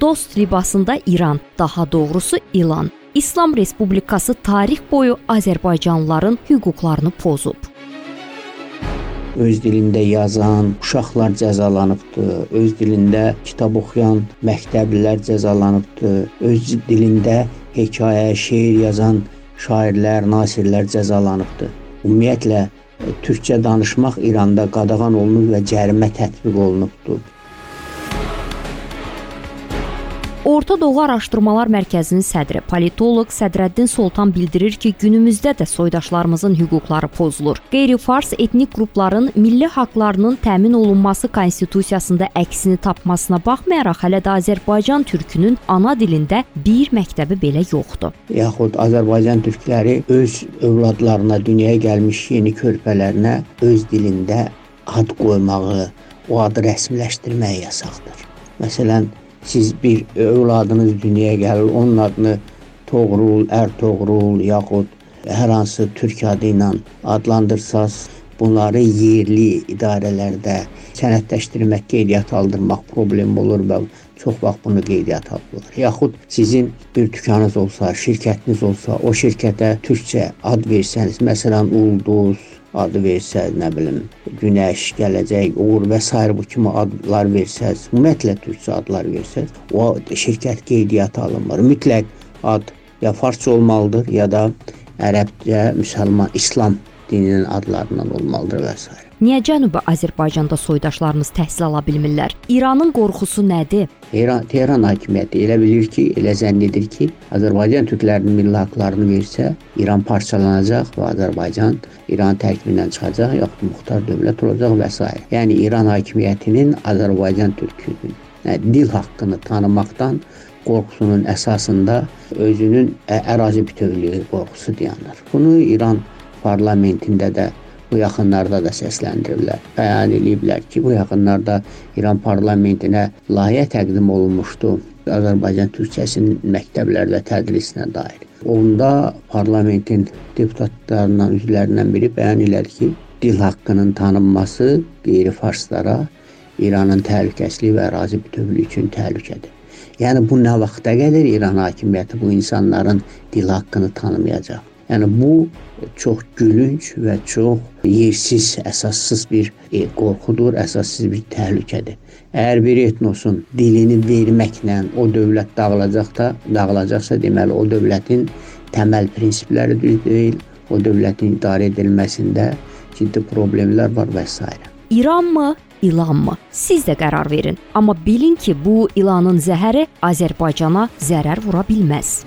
Dost libasında İran, daha doğrusu İlan, İslam Respublikası tarix boyu Azərbaycanlıların hüquqlarını pozub öz dilində yazan uşaqlar cəzalanıbdı. Öz dilində kitab oxuyan məktəblilər cəzalanıbdı. Öz dilində hekayə, şeir yazan şairlər, nasirlər cəzalanıbdı. Ümumiyyətlə türkçə danışmaq İranda qadağan olunub və cərimə tətbiq olunubdu. Orta Doğu Araşdırmalar Mərkəzinin sədri politoloq Sədrəddin Soltan bildirir ki, günümüzdə də soydaşlarımızın hüquqları pozulur. Qeyri-fars etnik qrupların milli haqqlarının təmin olunması konstitusiyasında əksini tapmasına baxmayaraq hələ də Azərbaycan türkünün ana dilində bir məktəbi belə yoxdur. Yaxud Azərbaycan türkləri öz övladlarına, dünyaya gəlmiş yeni körpələrinə öz dilində ad qoymağı, o adı rəsmiləşdirmək yasaqdır. Məsələn, siz bir övladınız dünyaya gəlir, onun adını Toğrul, Ərtoğrul yaxud hər hansı türk adı ilə adlandırsaz, bunları yerli idarələrdə sənədləşdirmək, qeydiyyat aldırmaq problem olur və çox vaxt bunu qeydiyyat alırlar. Yaxud sizin bir dükanınız olsa, şirkətiniz olsa, o şirkətə türkcə ad versəniz, məsələn, ulduz, adı versəz, nə bilim, günəş, gələcək, uğur və s. bu kimi adlar versəz, ümumiyyətlə türkçə adlar versəz, o şirkət qeydiyyata alınmır. Mütləq ad ya farsça olmalıdır, ya da ərəbcə, müsəlman, İslam dininin adlarından olmalıdır və s. Niyə Cənubi Azərbaycanda soydaşlarımız təhsil ala bilmirlər? İranın qorxusu nədir? İran Tehran hakimiyyəti elə bilir ki, elə zənn edir ki, Azərbaycan türklərinin milli haqqlarını versə, İran parçalanacaq və Azərbaycan İran tərkibindən çıxacaq, yaxud muxtar dövlət olacaq və s. Yəni İran hakimiyyətinin Azərbaycan türkünün dil haqqını tanımaqdan qorxusunun əsasında özünün ərazi bütövlüyü qorxusu dayanır. Bunu İran parlamentində də bu yaxınlarda da səsləndiriblər. Bəyan ediblər ki, bu yaxınlarda İran parlamentinə layihə təqdim olunmuşdu Azərbaycan türkçəsinin məktəblərdə tədrisinə dair. Onda parlamentin deputatlarından üzvlərindən biri bəyan elədi ki, dil haqqının tanınması qeyri-farslara İranın təhlükəsizliyi və ərazi bütövlüyü üçün təhlükədir. Yəni bu nə vaxta qədər İran hakimiyyəti bu insanların dil haqqını tanımayacaq? Yəni bu çox gülünc və çox yersiz, əsassız bir e, qorxudur, əsassız bir təhlükədir. Əgər bir etnosun dilini verməklə o dövlət dağılacaqsa, dağılacaqsa deməli o dövlətin təməl prinsipləri düz deyil, o dövlətin idarə edilməsində ciddi problemlər var və s. İranmı, ilanmı? Siz də qərar verin. Amma bilin ki, bu ilanın zəhəri Azərbaycana zərər vura bilməz.